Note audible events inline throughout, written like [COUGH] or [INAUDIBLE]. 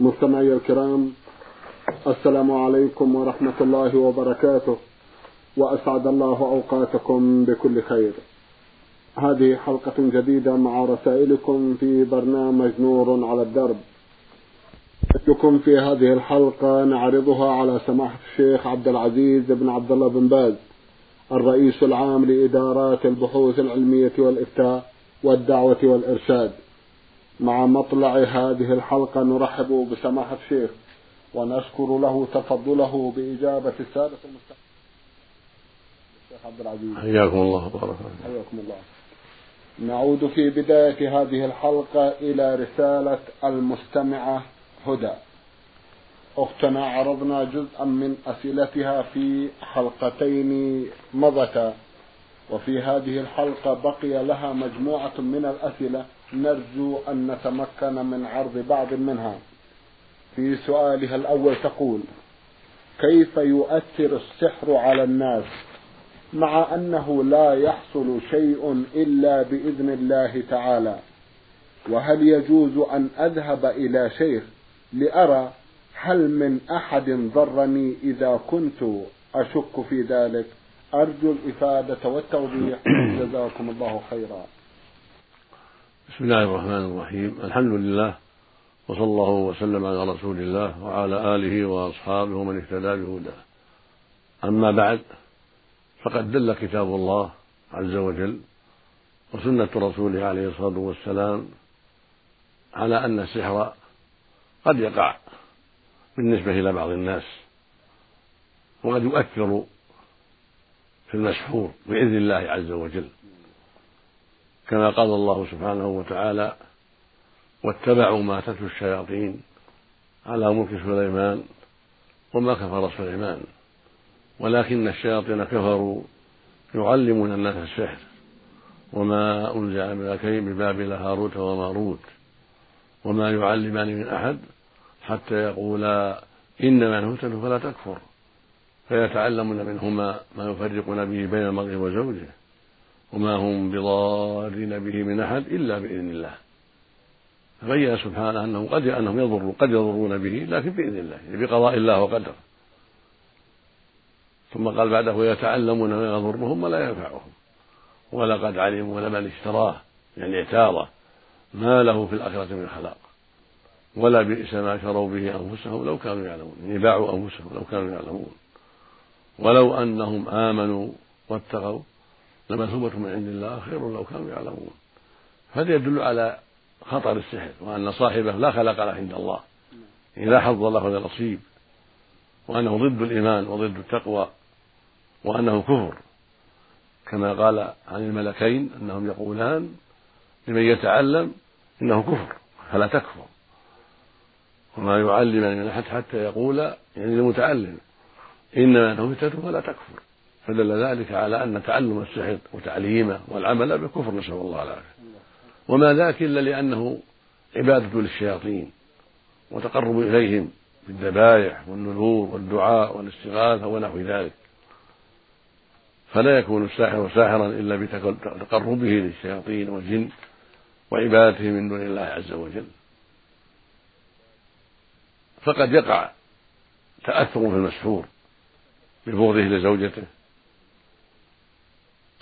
مستمعي الكرام السلام عليكم ورحمة الله وبركاته وأسعد الله أوقاتكم بكل خير. هذه حلقة جديدة مع رسائلكم في برنامج نور على الدرب. لكم في هذه الحلقة نعرضها على سماحة الشيخ عبد العزيز بن عبد الله بن باز الرئيس العام لإدارات البحوث العلمية والإفتاء والدعوة والإرشاد. مع مطلع هذه الحلقة نرحب بسماحة الشيخ ونشكر له تفضله بإجابة السادة المستمعين الشيخ عبد العزيز. حياكم الله بارك حياكم الله. نعود في بداية هذه الحلقة إلى رسالة المستمعة هدى. أختنا عرضنا جزءا من أسئلتها في حلقتين مضتا. وفي هذه الحلقة بقي لها مجموعة من الأسئلة نرجو أن نتمكن من عرض بعض منها. في سؤالها الأول تقول كيف يؤثر السحر على الناس مع أنه لا يحصل شيء إلا بإذن الله تعالى؟ وهل يجوز أن أذهب إلى شيخ لأرى هل من أحد ضرني إذا كنت أشك في ذلك؟ أرجو الإفادة والتوضيح. [COUGHS] جزاكم الله خيرا. بسم الله الرحمن الرحيم. الحمد لله وصلى الله وسلم على رسول الله وعلى آله وأصحابه ومن اهتدى بهداه. أما بعد فقد دل كتاب الله عز وجل وسنة رسوله عليه الصلاة والسلام على أن السحر قد يقع بالنسبة إلى بعض الناس وقد يؤثر في المسحور بإذن الله عز وجل. كما قال الله سبحانه وتعالى واتبعوا ما تتلو الشياطين على ملك سليمان وما كفر سليمان ولكن الشياطين كفروا يعلمون الناس السحر وما أنزل الملكين ببابل هاروت وماروت وما يعلمان من أحد حتى يقولا إنما نهتد فلا تكفر فيتعلمون منهما ما يفرقون به بين المرء وزوجه. وما هم بضارين به من أحد إلا بإذن الله. فبين سبحانه أنه قد أنهم يضروا قد يضرون به لكن بإذن الله يعني بقضاء الله وقدره. ثم قال بعده ويتعلمون ما يضرهم ولا ينفعهم. ولقد علموا لمن اشتراه. يعني اعتاضه. ما له في الآخرة من خلاق. ولا بئس ما شروا به أنفسهم لو كانوا يعلمون. يعني باعوا أنفسهم لو كانوا يعلمون. ولو أنهم آمنوا واتقوا لمثوبة من عند الله خير لو كانوا يعلمون. هذا يدل على خطر السحر وأن صاحبه لا خلق له عند الله. لا حظ له ولا نصيب وأنه ضد الإيمان وضد التقوى. وأنه كفر. كما قال عن الملكين أنهم يقولان لمن يتعلم إنه كفر فلا تكفر. وما يعلم من أحد حتى يقول يعني المتعلم إنما أنه فتنة فلا تكفر. فدل ذلك على أن تعلم السحر وتعليمه والعمل بكفر نسأل الله العافية. وما ذاك إلا لأنه عبادة للشياطين وتقرب إليهم بالذبائح والنذور والدعاء والاستغاثة ونحو ذلك. فلا يكون الساحر ساحرا إلا بتقربه للشياطين والجن وعبادته من دون الله عز وجل. فقد يقع تأثر في المسحور ببغضه لزوجته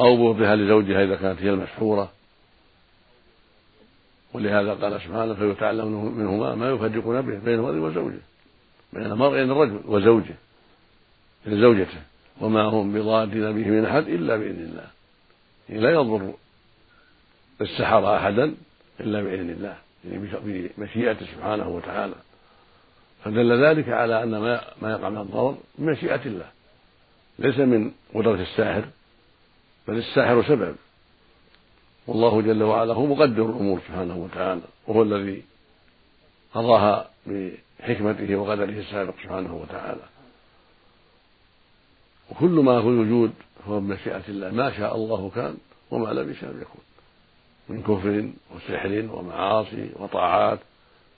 أو بغضها لزوجها إذا كانت هي المسحورة ولهذا قال سبحانه فيتعلم منهما ما يفرقون به بين المرء وزوجه بين المرء يعني الرجل وزوجه لزوجته وما هم بضارين به من أحد إلا بإذن الله. يعني لا يضر السحر أحدا إلا بإذن الله يعني بمشيئته سبحانه وتعالى. فدل ذلك على أن ما يقع من الضرر بمشيئة الله ليس من قدرة الساحر. بل الساحر سبب. والله جل وعلا هو مقدر الأمور سبحانه وتعالى وهو الذي قضاها بحكمته وقدره السابق سبحانه وتعالى. وكل ما في الوجود هو بمشيئة الله. ما شاء الله كان وما لم يشاء يكون من كفر وسحر ومعاصي وطاعات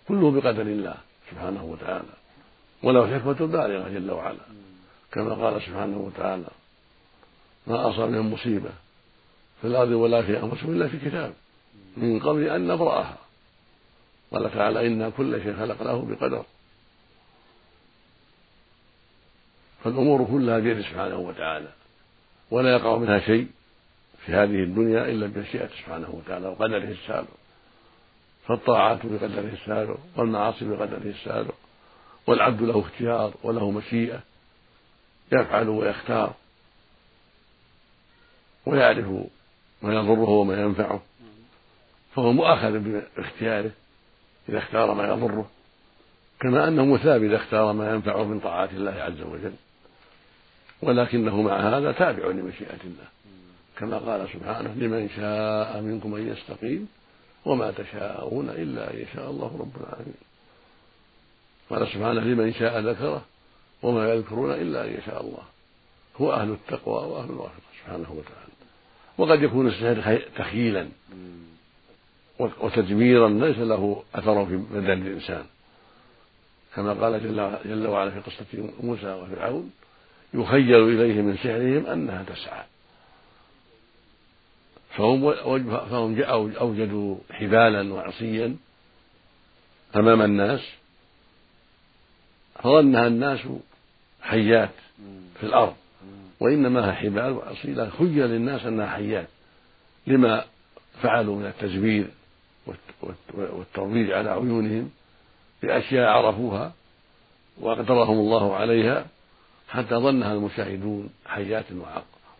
كله بقدر الله سبحانه وتعالى. وله حكمة بالغة جل وعلا. كما قال سبحانه وتعالى ما أصاب من مصيبة في الأرض ولا في أنفسهم إلا في كتاب. من قبل أن نبرأها. قال تعالى إنا كل شيء خلقناه بقدر. فالأمور كلها بيده سبحانه وتعالى. ولا يقع منها شيء في هذه الدنيا إلا بمشيئته سبحانه وتعالى وقدره السابق. فالطاعات بقدره السابق والمعاصي بقدره السابق والعبد له اختيار وله مشيئة يفعل ويختار. ويعرف ما يضره وما ينفعه فهو مؤاخذ باختياره إذا اختار ما يضره كما أنه مثاب إذا اختار ما ينفعه من طاعات الله عز وجل. ولكنه مع هذا تابع لمشيئة الله كما قال سبحانه لمن شاء منكم أن يستقيم وما تشاءون إلا أن يشاء الله رب العالمين قال سبحانه لمن شاء ذكره وما يذكرون إلا أن يشاء الله هو أهل التقوى وأهل الوافقة سبحانه وتعالى. وقد يكون السحر تخييلا وتدميرا ليس له أثر في بدن الإنسان. كما قال جل, جل وعلا في قصة موسى وفرعون يخيل إليه من سحرهم أنها تسعى. فهم فهم أوجدوا حبالا وعصيا أمام الناس فظنها الناس حيات في الأرض. وإنما هي حبال وعصي خيل للناس أنها حيات لما فعلوا من التزوير والترويج على عيونهم بأشياء عرفوها وأقدرهم الله عليها حتى ظنها المشاهدون حيات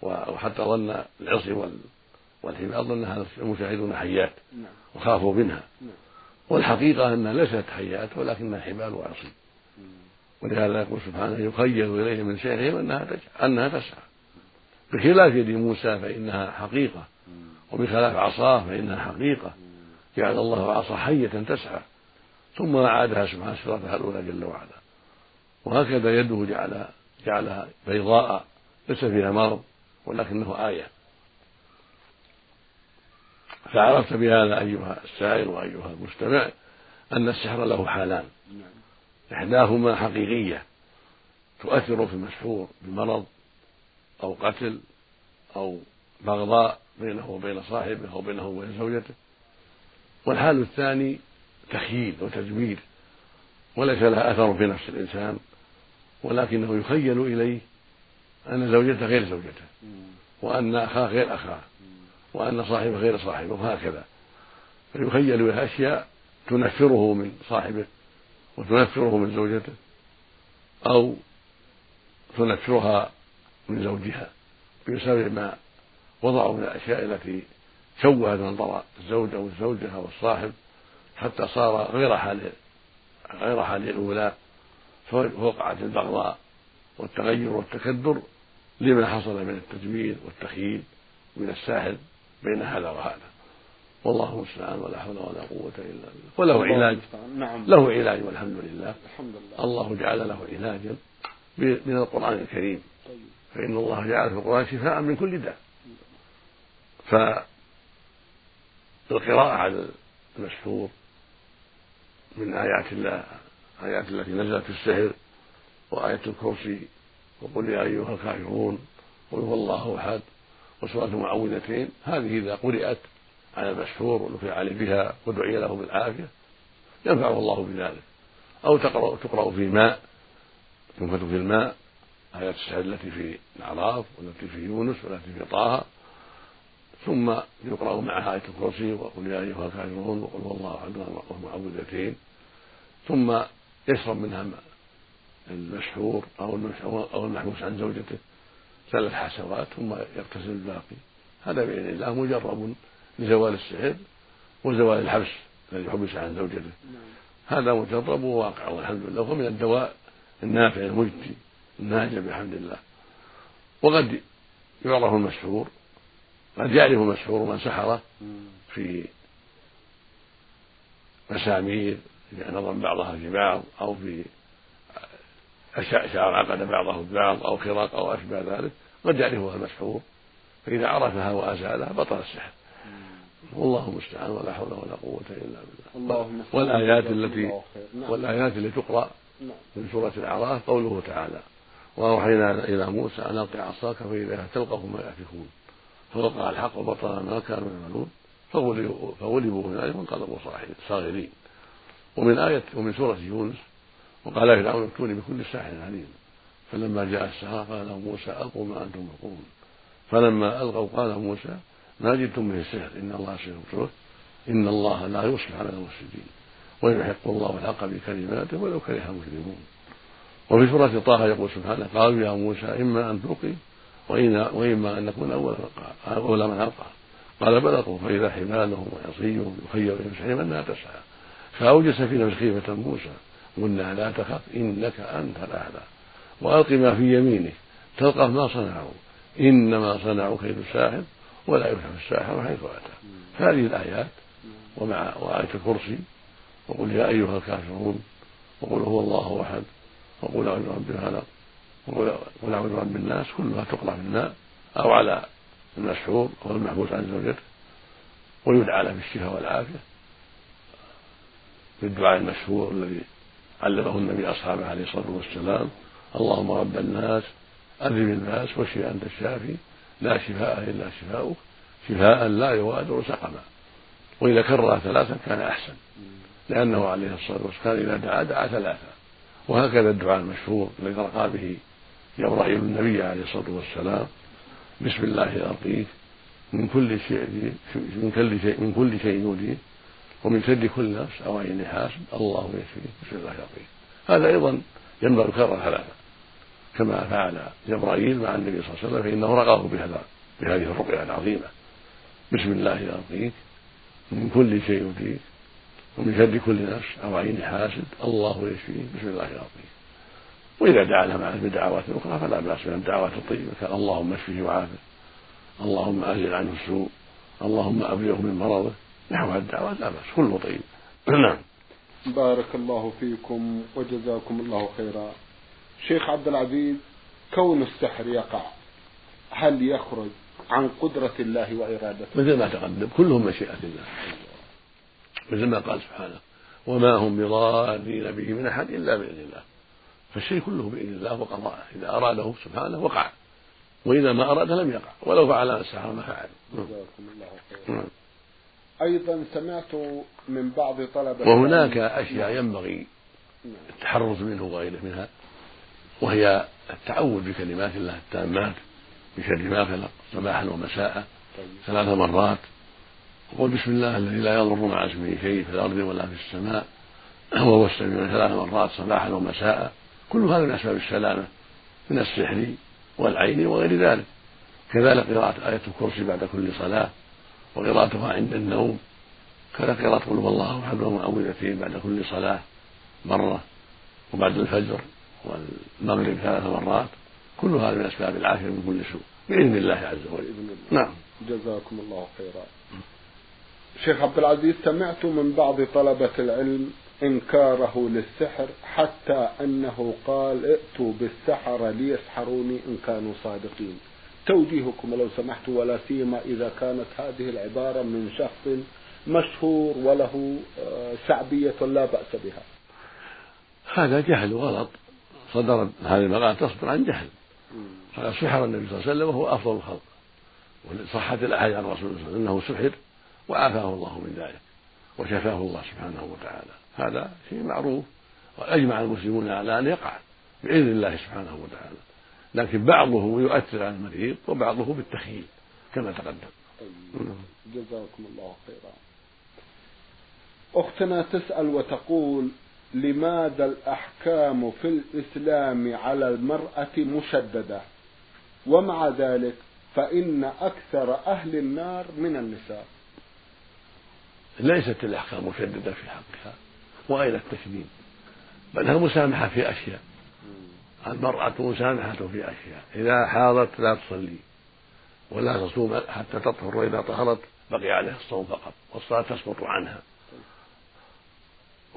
وحتى ظن العصي والحبال ظنها المشاهدون حيات نعم. وخافوا منها نعم. والحقيقة أنها ليست حيات ولكنها حبال وعصي ولهذا يقول سبحانه يخيل إليه من سحرهم أنها أنها تسعى بخلاف يد موسى فإنها حقيقة وبخلاف عصاه فإنها حقيقة. جعل الله عصا حية تسعى. ثم أعادها سبحانه صراطها الأولى جل وعلا. وهكذا يده جعل جعلها بيضاء ليس فيها مرض ولكنه آية. فعرفت بهذا أيها السائل وأيها المستمع أن السحر له حالان. إحداهما حقيقية تؤثر في المسحور بمرض أو قتل أو بغضاء بينه وبين صاحبه أو بينه وبين زوجته والحال الثاني تخييل وتزوير وليس لها أثر في نفس الإنسان ولكنه يخيل إليه أن زوجته غير زوجته وأن أخاه غير أخاه وأن صاحبه غير صاحبه وهكذا. فيخيل إليه أشياء تنفره من صاحبه وتنفره من زوجته أو تنفرها من زوجها بسبب ما وضعوا من الأشياء التي شوهت منظر الزوج أو الزوجة أو الصاحب حتى صار غير حال غير حال الأولى فوقعت البغضاء والتغير والتكدر لما حصل من التجميل والتخييل من الساحر بين هذا وهذا. والله المستعان ولا حول ولا قوة إلا بالله. وله علاج. نعم. له علاج والحمد لله. الحمد لله. الله جعل له علاجا من القرآن الكريم. طيب. فإن الله جعل في القرآن شفاء من كل داء. فالقراءة على المشهور من آيات الله آيات التي نزلت في السحر وآية الكرسي وقل يا أيها الكافرون قل هو الله أحد وسورة المعوذتين هذه إذا قرأت على المشهور ونفع عليه بها ودعي له بالعافية ينفعه الله بذلك. أو تقرأ تقرأ في ماء تنفت في الماء آيات السحر التي في الأعراف والتي في يونس والتي في طه ثم يقرأ معها آية الكرسي وقل يا أيها الكافرون وقل هو الله أحد والمعوذتين ثم يشرب منها المشهور أو أو المحبوس عن زوجته ثلاث حسوات ثم يغتسل الباقي. هذا بإذن الله مجرب لزوال السحر وزوال الحبس الذي حبس عن زوجته. نعم. هذا مجرب وواقع والحمد لله. وهو من الدواء النافع المجدي الناجع بحمد الله وقد يعرف المسحور قد يعرف المسحور من سحره في مسامير إذا نظم بعضها في بعض أو في شعر عقد بعضه ببعض أو خراق أو أشبه ذلك. قد يعرفها المسحور. فإذا عرفها وأزالها بطل السحر. والله المستعان ولا حول ولا قوة إلا بالله. والآيات التي نعم. والآيات التي تقرأ نعم. من سورة الأعراف قوله تعالى وأوحينا إلى موسى أن ألقي عصاك فإذا تلقف ما يأفكون فوقع الحق وبطل ما كانوا يعملون فغلبوا هنالك وانقلبوا صاغرين. ومن آية ومن سورة يونس وقال فرعون ائتوني بكل ساحر عليم فلما جاء السحرة قال موسى ألقوا ما أنتم ملقون فلما ألقوا قال موسى ما جئتم به السحر إن الله سيبطله إن الله لا يصلح على المفسدين. ويحق الله الحق بكلماته ولو كره المجرمون. وفي سورة طه يقول سبحانه قالوا يا موسى إما أن تلقي وإما أن نكون أول أول من ألقى. قال بل ألقوا فإذا حمالهم وعصيهم يخير إلى مسحهم أنها تسعى. فأوجس في نفس خيفة موسى. قلنا لا تخف إنك أنت الأعلى. وألق ما في يمينك تلقف ما صنعوا إنما صنعوا كيد الساحر. ولا يفلح الساحر حيث أتى. هذه الآيات ومع وآية الكرسي وقل يا أيها الكافرون وقل هو الله أحد وقل أعوذ برب الفلق وقل أعوذ برب الناس كلها تقرأ في الماء أو على المسحور أو المحبوس عن زوجته ويدعى له بالشفاء والعافية بالدعاء المشهور الذي علمه النبي أصحابه عليه الصلاة والسلام اللهم رب الناس أذهب الباس واشف أنت الشافي لا شفاء إلا شفاؤك شفاء لا يغادر سقما. وإذا كرر ثلاثا كان أحسن لأنه عليه الصلاة والسلام إذا دعا دعا ثلاثا. وهكذا الدعاء المشهور الذي رقى به جبرائيل النبي عليه الصلاة والسلام بسم الله أرقيك من كل شيء من كل شيء من كل شيء يؤذيك ومن شر كل نفس أو عين حاسد الله يشفيك بسم الله أرقيك. هذا أيضا ينبغي يكرر ثلاثة كما فعل جبرائيل مع النبي صلى الله عليه وسلم فإنه رقاه بهذا بهذه الرقية العظيمة. بسم الله أرقيك من كل شيء يؤذيك ومن شر كل نفس أو عين حاسد؟ الله يشفيه بسم الله العظيم وإذا دعا له معه بدعوات أخرى فلا بأس من الدعوات الطيبة كان اللهم اشفه وعافه. اللهم أزل عنه السوء. اللهم أبلغه من مرضه. نحو الدعوات لا بأس. كله طيب. [CLEARS THROAT] نعم. بارك الله فيكم وجزاكم الله خيرا. شيخ عبد العزيز كون السحر يقع هل يخرج عن قدرة الله وإرادته؟ مثل ما تقدم كلهم مشيئة الله. مثل ما قال سبحانه وما هم بضارين به من أحد إلا بإذن الله. فالشيء كله بإذن الله وقضاءه. إذا أراده سبحانه وقع. وإذا ما أراد لم يقع. ولو فعل السحر ما فعل. جزاكم الله خيرا. أيضا سمعت من بعض طلبة وهناك أشياء ينبغي التحرز منه وغيره منها. وهي التعوذ بكلمات الله التامات من شر ما خلق صباحا ومساء طيب. ثلاث مرات. وقل بسم الله الذي لا يضر مع اسمه شيء في الأرض ولا في السماء وهو السميع ثلاث مرات صباحا ومساء. كل هذا من أسباب السلامة من السحر والعين وغير ذلك. كذلك قراءة آية الكرسي بعد كل صلاة وقراءتها عند النوم. كذا قراءة قل الله أحد ومعوذتين بعد كل صلاة مرة وبعد الفجر. والمغرب ثلاث مرات كل هذا من أسباب العافية من كل سوء بإذن الله عز وجل. نعم. جزاكم الله خيرا. شيخ عبد العزيز سمعت من بعض طلبة العلم إنكاره للسحر حتى أنه قال ائتوا بالسحرة ليسحروني إن كانوا صادقين. توجيهكم لو سمحت ولا سيما إذا كانت هذه العبارة من شخص مشهور وله آه، شعبية لا بأس بها. هذا جهل وغلط. صدر هذه المقالة تصدر عن جهل. قال سحر النبي صلى الله عليه وسلم وهو أفضل الخلق. وصحت الأحاديث عن رسول الله أنه سحر وعافاه الله من ذلك وشفاه الله سبحانه وتعالى. هذا شيء معروف. وأجمع المسلمون على أن يقع بإذن الله سبحانه وتعالى. لكن بعضه يؤثر على المريض وبعضه بالتخييل كما تقدم. طيب. جزاكم الله خيرا. أختنا تسأل وتقول لماذا الأحكام في الإسلام على المرأة مشددة؟ ومع ذلك فإن أكثر أهل النار من النساء. ليست الأحكام مشددة في حقها وأين التشديد. بل المسامحة في أشياء. المرأة مسامحة في أشياء. إذا حاضت لا تصلي ولا تصوم حتى تطهر وإذا طهرت بقي عليها الصوم فقط والصلاة تسقط عنها.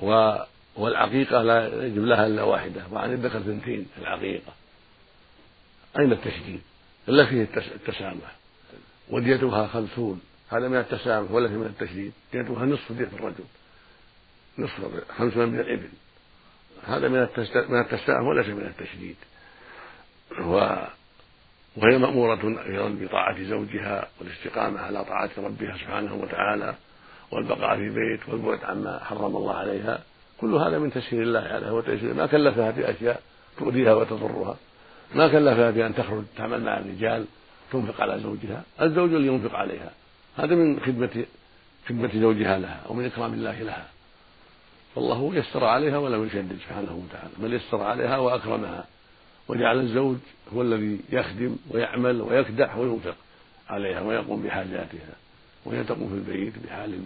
و والعقيقة لا يجب لها إلا واحدة وعن الذكر ثنتين العقيقة. أين التشديد؟ إلا فيه التسامح. وديتها خمسون. هذا من التسامح ولا من التشديد؟ ديتها نصف دية الرجل. نصف خمسون من الإبل. هذا من من التسامح وليس من التشديد. و وهي مأمورة أيضا بطاعة زوجها والاستقامة على طاعة ربها سبحانه وتعالى والبقاء في البيت والبعد عما حرم الله عليها. كل هذا من تسهيل الله عليها وتيسير ما كلفها بأشياء تؤذيها وتضرها. ما كلفها بأن تخرج تعمل مع الرجال تنفق على زوجها. الزوج اللي ينفق عليها. هذا من خدمة خدمة زوجها لها أو من إكرام الله لها. فالله يسر عليها ولم يشدد سبحانه وتعالى. بل يسر عليها وأكرمها. وجعل الزوج هو الذي يخدم ويعمل ويكدح وينفق عليها ويقوم بحاجاتها. وهي تقوم في البيت بحال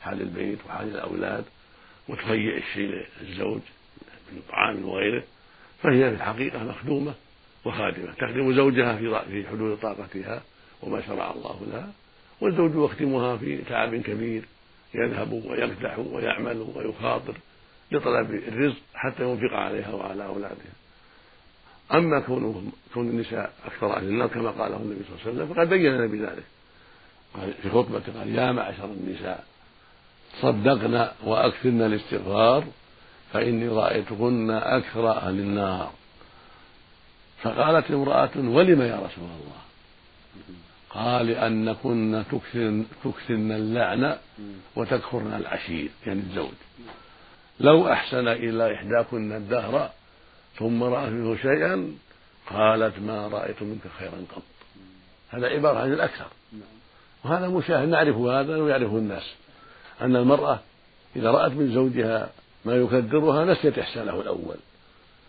بحال البيت وحال الأولاد. وتهيئ الشيء للزوج من طعام وغيره فهي في الحقيقة مخدومة وخادمة تخدم زوجها في حدود طاقتها وما شرع الله لها والزوج يخدمها في تعب كبير يذهب ويكدح ويعمل ويخاطر لطلب الرزق حتى ينفق عليها وعلى أولادها. أما كون كون النساء أكثر أهل النار كما قاله النبي صلى الله عليه وسلم فقد بين لنا بذلك في خطبته قال يا معشر النساء صدقن وأكثرن الاستغفار فإني رأيتكن أكثر أهل النار. فقالت امرأة ولم يا رسول الله؟ قال لأنكن تكثرن, تكثرن اللعن وتكفرن العشير يعني الزوج. لو أحسن إلى إحداكن الدهر ثم رأت منه شيئا قالت ما رأيت منك خيرا قط. هذا عبارة عن الأكثر. وهذا مشاهد نعرف هذا ويعرفه الناس. أن المرأة إذا رأت من زوجها ما يكدرها نسيت إحسانه الأول.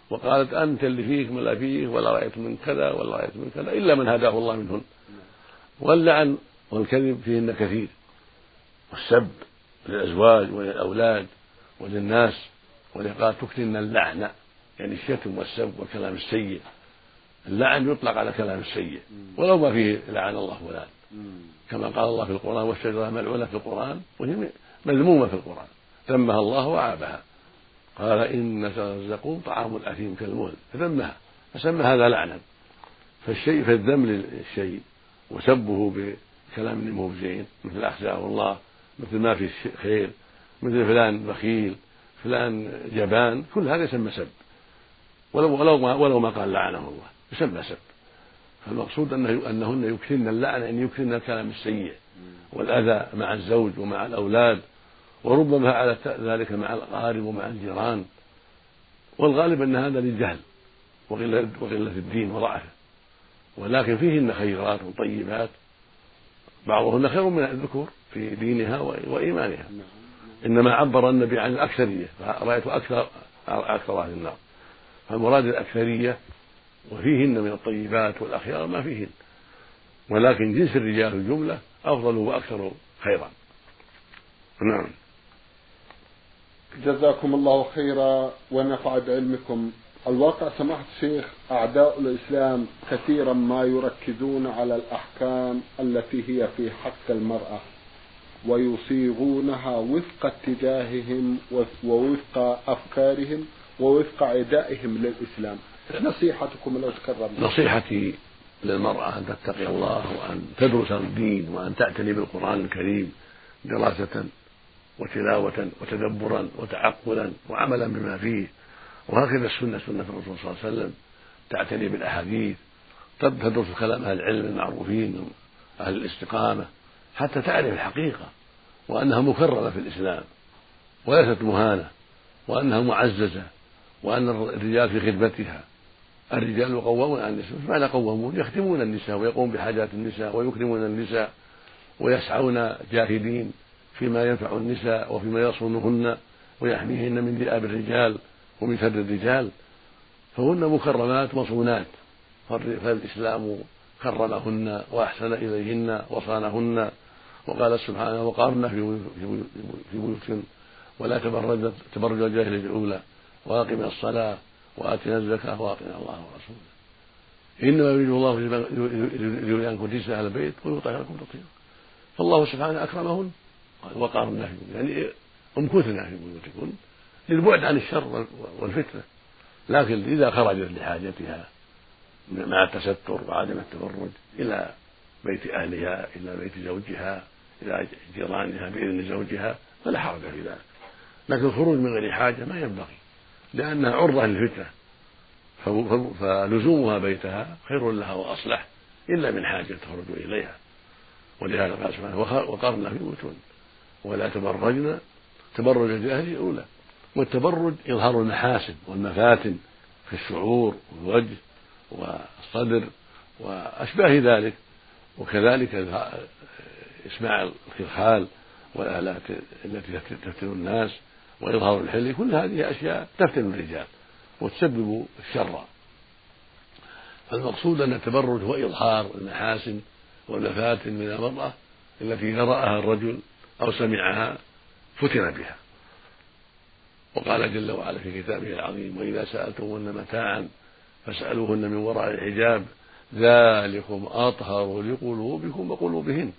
وقالت أنت اللي فيك ما لا فيك ولا رأيت من كذا ولا رأيت من كذا إلا من هداه الله منهن. واللعن والكذب فيهن كثير. والسب للأزواج وللأولاد وللناس. ولقال تكثرن اللعنة يعني الشتم والسب والكلام السيء. اللعن يطلق على كلام السيء. ولو ما فيه لعن الله فلان. كما قال الله في القرآن والشجرة ملعونة في القرآن. وهي مذمومة في القرآن. ذمها الله وعابها. قال إن الزقوم طعام الأثيم كالمهل. فذمها. فسمى هذا لعنا. فالشيء فالذم للشيء وسبه بكلام مو زين مثل أخزاه الله مثل ما في خير مثل فلان بخيل فلان جبان كل هذا يسمى سب. ولو ولو ما ولو ما قال لعنه الله يسمى سب. فالمقصود أنه أنهن يكثرن اللعن أن يكثرن الكلام السيء والأذى مع الزوج ومع الأولاد. وربما على ذلك مع الاقارب ومع الجيران. والغالب أن هذا للجهل وقله وقلة الدين وضعفه ولكن فيهن خيرات طيبات بعضهن خير من الذكور في دينها وإيمانها. إنما عبر النبي عن الأكثرية. فرايت أكثر أكثر أهل النار. فالمراد الأكثرية وفيهن من الطيبات والأخيار ما فيهن. ولكن جنس الرجال الجملة أفضل وأكثر خيرا. نعم. جزاكم الله خيرا ونفع بعلمكم. الواقع سماحة الشيخ أعداء الإسلام كثيرا ما يركزون على الأحكام التي هي في حق المرأة ويصيغونها وفق اتجاههم ووفق أفكارهم ووفق عدائهم للإسلام. نصيحتكم لو تكرمنا. نصيحتي للمرأة أن تتقي الله وأن تدرس الدين وأن تعتني بالقرآن الكريم دراسة وتلاوة وتدبرا وتعقلا وعملا بما فيه. وهكذا السنة سنة الرسول صلى الله عليه وسلم تعتني بالأحاديث تدرس كلام أهل العلم المعروفين أهل الاستقامة حتى تعرف الحقيقة وأنها مكرمة في الإسلام وليست مهانة وأنها معززة وأن الرجال في خدمتها. الرجال قوامون على النساء معنى قوامون يخدمون النساء ويقومون بحاجات النساء ويكرمون النساء ويسعون جاهدين. فيما ينفع النساء وفيما يصونهن ويحميهن من ذئاب الرجال ومن شر الرجال فهن مكرمات مصونات فالإسلام كرمهن وأحسن إليهن وصانهن وقال سبحانه وقارن في بيوت ولا تبرج تبرج الجاهلية الأولى وأقم الصلاة وآتنا الزكاة وأطعنا الله ورسوله إنما يريد الله ليرينكم رجس أهل البيت ويطهركم تطهيرا فالله سبحانه أكرمهن وقارنا في يعني امكثنا في بيوتكن للبعد عن الشر والفتنة. لكن إذا خرجت لحاجتها مع التستر وعدم التبرج إلى بيت أهلها إلى بيت زوجها إلى جيرانها بإذن زوجها فلا حرج في ذلك. لكن الخروج من غير حاجة ما ينبغي لأنها عرضة للفتنة. فلزومها بيتها خير لها وأصلح إلا من حاجة تخرج إليها. ولهذا قال سبحانه وقرنا في بيوتهن. ولا تبرجن. تبرج الجاهلية الأولى. والتبرج إظهار المحاسن والمفاتن في الشعور والوجه والصدر وأشباه ذلك. وكذلك إسماع الخلخال والآلات التي تفتن الناس وإظهار الحلي كل هذه أشياء تفتن الرجال وتسبب الشر. فالمقصود أن التبرج هو إظهار المحاسن والمفاتن من المرأة التي إذا رآها الرجل أو سمعها فتن بها. وقال جل وعلا في كتابه العظيم وإذا سألتموهن متاعا فاسألوهن من وراء الحجاب ذلكم أطهر لقلوبكم وقلوبهن.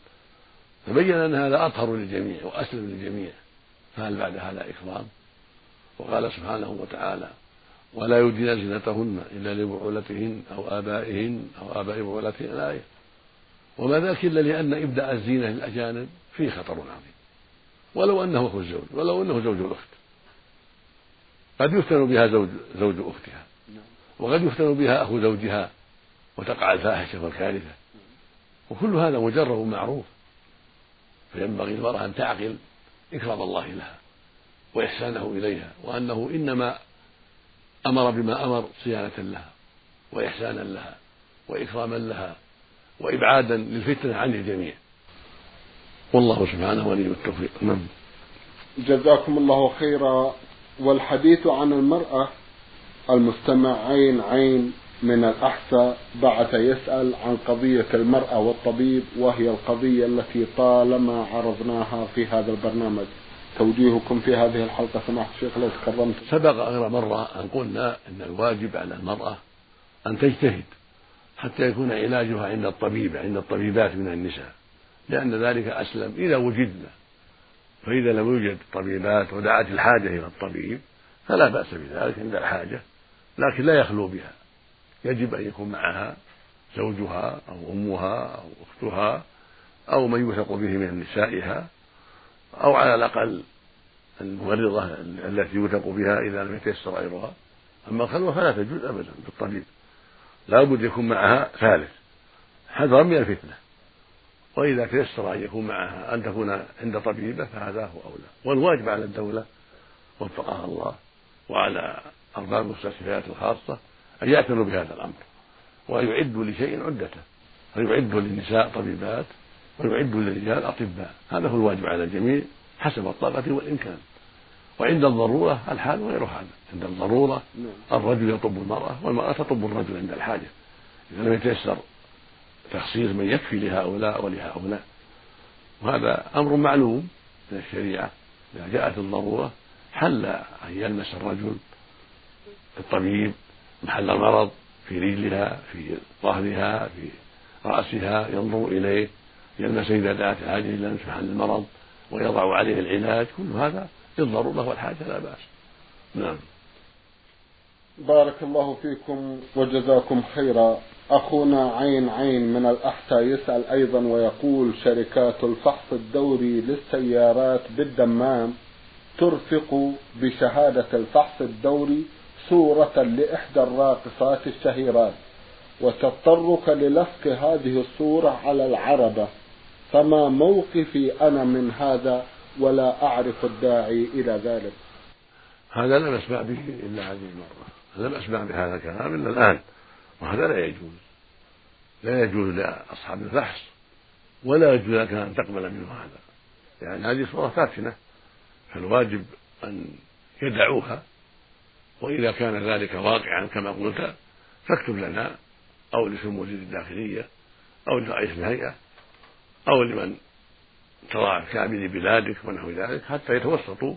فبين أن هذا أطهر للجميع وأسلم للجميع. فهل بعد هذا إكرام؟ وقال سبحانه وتعالى ولا يبدين زينتهن إلا لبعولتهن أو آبائهن أو آباء بعولتهن. الآية وما ذاك إلا لأن إبداء الزينة للأجانب فيه خطر عظيم. ولو أنه أخو الزوج ولو أنه زوج الأخت. قد يفتن بها زوج زوج أختها. وقد يفتن بها أخو زوجها وتقع الفاحشة والكارثة. وكل هذا مجرب معروف. فينبغي المرأة أن تعقل إكرام الله لها وإحسانه إليها وأنه إنما أمر بما أمر صيانة لها وإحسانا لها وإكراما لها وإبعادا للفتنة عن الجميع. والله سبحانه ولي التوفيق. نعم. جزاكم الله خيرا. والحديث عن المرأة المستمع عين عين من الأحساء بعث يسأل عن قضية المرأة والطبيب وهي القضية التي طالما عرضناها في هذا البرنامج. توجيهكم في هذه الحلقة سماحة الشيخ لو تكرمت. سبق غير مرة أن قلنا أن الواجب على المرأة أن تجتهد. حتى يكون علاجها عند الطبيب عند الطبيبات من النساء لأن ذلك أسلم إذا وجدنا. فإذا لم يوجد طبيبات ودعت الحاجة إلى الطبيب فلا بأس بذلك عند الحاجة لكن لا يخلو بها. يجب أن يكون معها زوجها أو أمها أو أختها أو من يوثق به من نسائها أو على الأقل الممرضة التي يوثق بها إذا لم يتيسر غيرها أما الخلوة فلا تجوز أبدا بالطبيب. لا بد يكون معها ثالث. حذرا من الفتنة. وإذا تيسر أن يكون معها أن تكون عند طبيبة فهذا هو أولى. والواجب على الدولة وفقها الله وعلى أرباب المستشفيات الخاصة أن يعتنوا بهذا الأمر. وأن يعدوا لشيء عدته. فيعدوا للنساء طبيبات ويعدوا للرجال أطباء. هذا هو الواجب على الجميع حسب الطاقة والإمكان. وعند الضرورة الحال غير هذا. عند الضرورة نعم. الرجل يطب المرأة والمرأة تطب الرجل عند الحاجة. إذا لم يتيسر تخصيص من يكفي لهؤلاء ولهؤلاء. وهذا أمر معلوم من الشريعة. إذا جاءت الضرورة حل أن يلمس الرجل الطبيب محل المرض في رجلها في ظهرها في رأسها ينظر إليه يلمس إذا دعت الحاجة إلى لمس محل المرض ويضع عليه العلاج. كل هذا للضرورة والحاجة لا بأس. نعم. بارك الله فيكم وجزاكم خيرا. أخونا عين عين من الأحساء يسأل أيضا ويقول شركات الفحص الدوري للسيارات بالدمام ترفق بشهادة الفحص الدوري صورة لإحدى الراقصات الشهيرات وتضطرك للصق هذه الصورة على العربة. فما موقفي أنا من هذا؟ ولا أعرف الداعي إلى ذلك. هذا لم أسمع به إلا هذه المرة. لم أسمع بهذا الكلام إلا الآن. وهذا لا يجوز. لا يجوز لأصحاب الفحص. ولا يجوز لك أن تقبل منه هذا. يعني هذه صورة فاتنة. فالواجب أن يدعوها. وإذا كان ذلك واقعا كما قلت فاكتب لنا أو لسمو الداخلية أو لرئيس الهيئة أو لمن كامل بلادك ونحو ذلك حتى يتوسطوا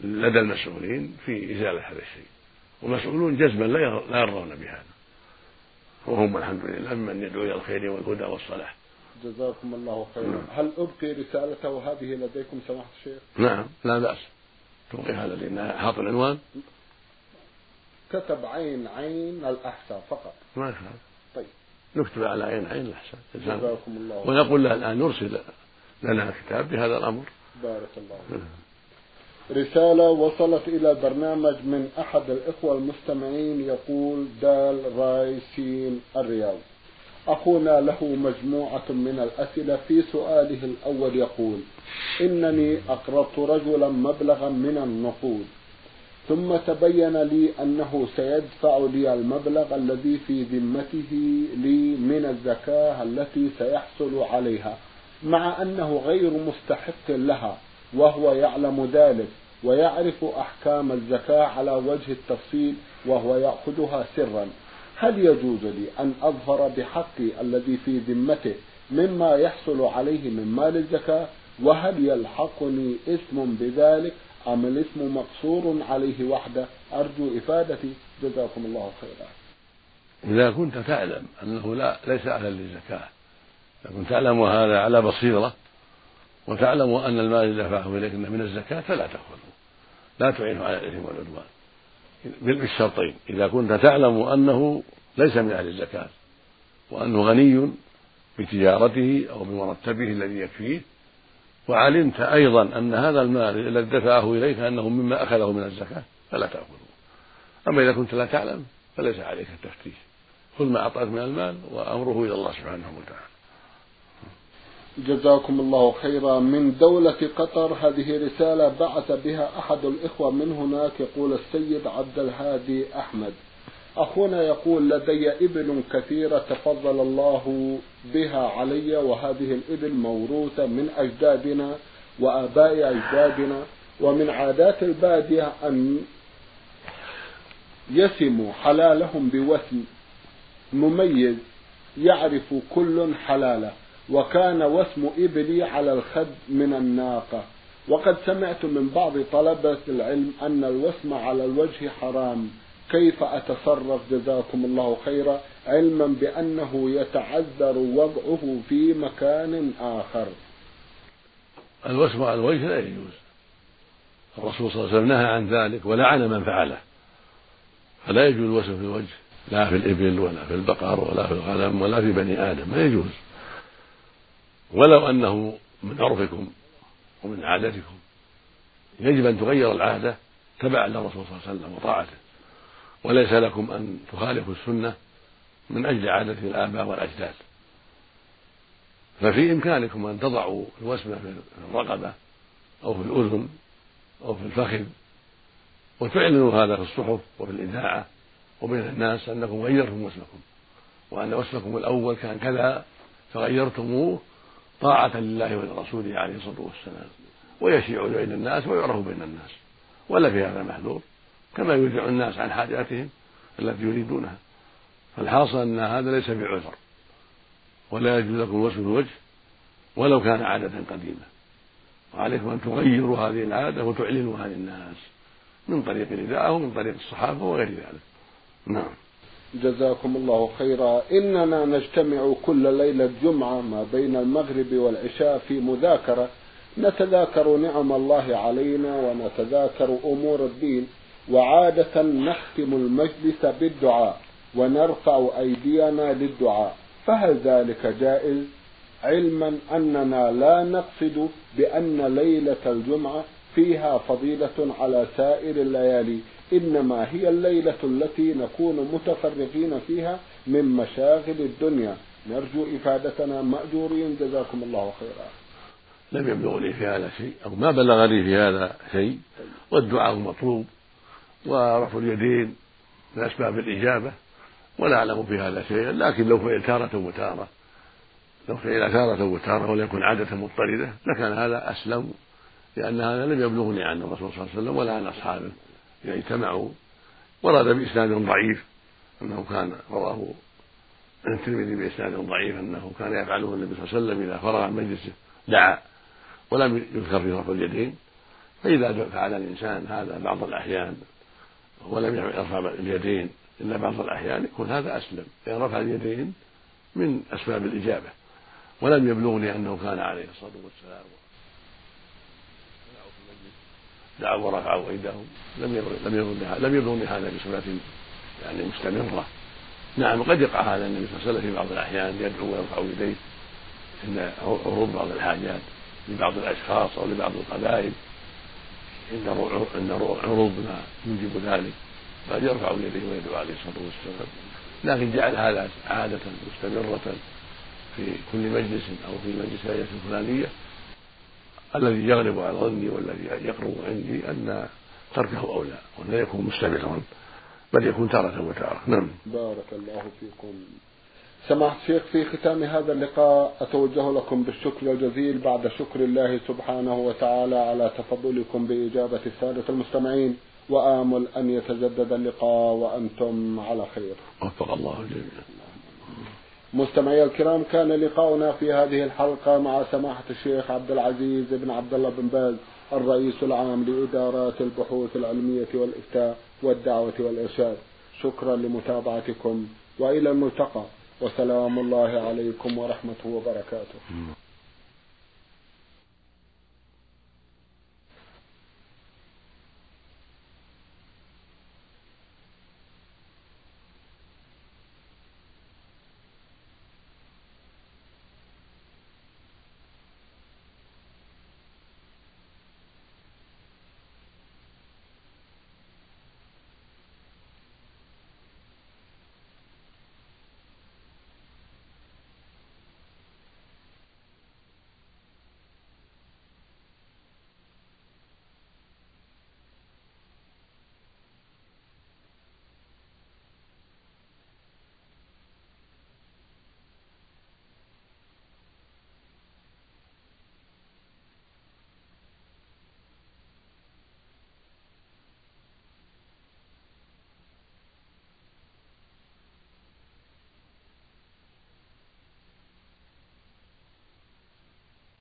لدى المسؤولين في إزالة هذا الشيء. والمسؤولون جزما لا يرضون بهذا. وهم الحمد لله ممن يدعو إلى الخير والهدى والصلاح. جزاكم الله خيرا. نعم. هل أبقي رسالته هذه لديكم سماحة الشيخ؟ نعم. لا بأس. تبقي هذا لأنها حاط العنوان. كتب عين عين الأحساء فقط. ما يخالف. طيب. نكتب على عين عين الأحساء جزاكم الله ونقول له الآن نرسل لنا كتاب بهذا الأمر. بارك الله فيك. رسالة وصلت إلى البرنامج من أحد الإخوة المستمعين يقول دال راي سين الرياض. أخونا له مجموعة من الأسئلة في سؤاله الأول يقول إنني أقرضت رجلا مبلغا من النقود ثم تبين لي أنه سيدفع لي المبلغ الذي في ذمته لي من الزكاة التي سيحصل عليها. مع أنه غير مستحق لها وهو يعلم ذلك ويعرف أحكام الزكاة على وجه التفصيل وهو يأخذها سرا. هل يجوز لي أن أظهر بحقي الذي في ذمته مما يحصل عليه من مال الزكاة؟ وهل يلحقني إثم بذلك أم الاسم مقصور عليه وحده؟ أرجو إفادتي. جزاكم الله خيرا. إذا كنت تعلم أنه لا ليس أهلا للزكاة إذا كنت تعلم هذا على بصيرة وتعلم أن المال الذي دفعه إليك من الزكاة فلا تأخذه لا تعينه على الإثم والعدوان. بالشرطين. إذا كنت تعلم أنه ليس من أهل الزكاة وأنه غني بتجارته أو بمرتبه الذي يكفيه وعلمت أيضا أن هذا المال الذي دفعه إليك أنه مما أخذه من الزكاة فلا تأخذه أما إذا كنت لا تعلم فليس عليك التفتيش. خذ ما أعطاك من المال وأمره إلى الله سبحانه وتعالى. جزاكم الله خيرا. من دولة قطر هذه رسالة بعث بها أحد الإخوة من هناك يقول السيد عبد الهادي أحمد. أخونا يقول لدي إبل كثيرة تفضل الله بها علي وهذه الإبل موروثة من أجدادنا وآباء أجدادنا ومن عادات البادية أن يسموا حلالهم بوسم مميز يعرف كل حلاله. وكان وسم إبلي على الخد من الناقة. وقد سمعت من بعض طلبة العلم أن الوسم على الوجه حرام. كيف أتصرف؟ جزاكم الله خيرا. علما بأنه يتعذر وضعه في مكان آخر. الوسم على الوجه لا يجوز. الرسول صلى الله عليه وسلم نهى عن ذلك ولعن من فعله. فلا يجوز الوسم في الوجه. لا في الإبل ولا في البقر ولا في الغنم ولا في بني آدم. ما يجوز. ولو أنه من عرفكم ومن عادتكم يجب أن تغير العادة تبعا للرسول صلى الله عليه وسلم وطاعته وليس لكم أن تخالفوا السنة من أجل عادة الآباء والأجداد. ففي إمكانكم أن تضعوا الوسمة في الرقبة أو في الأذن أو في الفخذ وتعلنوا هذا في الصحف وفي الإذاعة وبين الناس أنكم غيرتم وسمكم وأن وسمكم الأول كان كذا فغيرتموه طاعة لله ولرسوله عليه الصلاة والسلام ويشيع بين الناس ويعرف بين الناس ولا في هذا محذور كما يودع الناس عن حاجاتهم التي يريدونها. فالحاصل أن هذا ليس بعذر ولا يجوز لكم الوصف الوجه ولو كان عادة قديمة. وعليكم أن تغيروا هذه العادة وتعلنوها للناس من طريق الإذاعة ومن طريق الصحافة وغير ذلك. نعم. جزاكم الله خيرا. إننا نجتمع كل ليلة جمعة ما بين المغرب والعشاء في مذاكرة. نتذاكر نعم الله علينا ونتذاكر أمور الدين. وعادة نختم المجلس بالدعاء ونرفع أيدينا للدعاء. فهل ذلك جائز؟ علما أننا لا نقصد بأن ليلة الجمعة فيها فضيلة على سائر الليالي. إنما هي الليلة التي نكون متفرغين فيها من مشاغل الدنيا. نرجو إفادتنا مأجورين. جزاكم الله خيرا. لم يبلغ لي في هذا شيء أو ما بلغ لي في هذا شيء والدعاء مطلوب ورفع اليدين من أسباب الإجابة ولا أعلم في هذا شيئا لكن لو فعل تارة وتارة لو فعل تارة وتارة وليكن عادة مضطردة لكان هذا أسلم لأن هذا لم يبلغني عن الرسول صلى الله عليه وسلم ولا عن أصحابه. إذا اجتمعوا ورد بإسناد ضعيف أنه كان رواه الترمذي بإسناد ضعيف أنه كان يفعله النبي صلى الله عليه وسلم إذا فرغ من مجلسه دعا ولم يذكر في رفع اليدين. فإذا فعل الإنسان هذا بعض الأحيان ولم يرفع اليدين إلا بعض الأحيان يكون هذا أسلم. لأن رفع اليدين من أسباب الإجابة. ولم يبلغني أنه كان عليه الصلاة والسلام. دعوا ورفعوا أيديهم لم لم لم يبلغني هذا بصفة يعني مستمرة. نعم قد يقع هذا النبي صلى الله عليه وسلم في بعض الأحيان يدعو ويرفع يديه. عند عروض بعض الحاجات لبعض الأشخاص أو لبعض القبائل. عند عروض ما يوجب ذلك. قد يرفع يديه ويدعو عليه الصلاة والسلام. لكن جعل هذا عادة مستمرة في كل مجلس أو في مجلس الفلانية. الذي يغلب على ظني والذي يقرب عندي أن تركه أولى ولا يكون مستمرا بل يكون تارة وتارة. نعم. بارك الله فيكم. سماحة الشيخ في ختام هذا اللقاء أتوجه لكم بالشكر الجزيل. بعد شكر الله سبحانه وتعالى على تفضلكم بإجابة السادة المستمعين وآمل أن يتجدد اللقاء وأنتم على خير. وفق الله الجميع مستمعي الكرام كان لقاؤنا في هذه الحلقة مع سماحة الشيخ عبد العزيز بن عبد الله بن باز الرئيس العام لإدارات البحوث العلمية والإفتاء والدعوة والإرشاد. شكرا لمتابعتكم وإلى الملتقى. وسلام الله عليكم ورحمته وبركاته.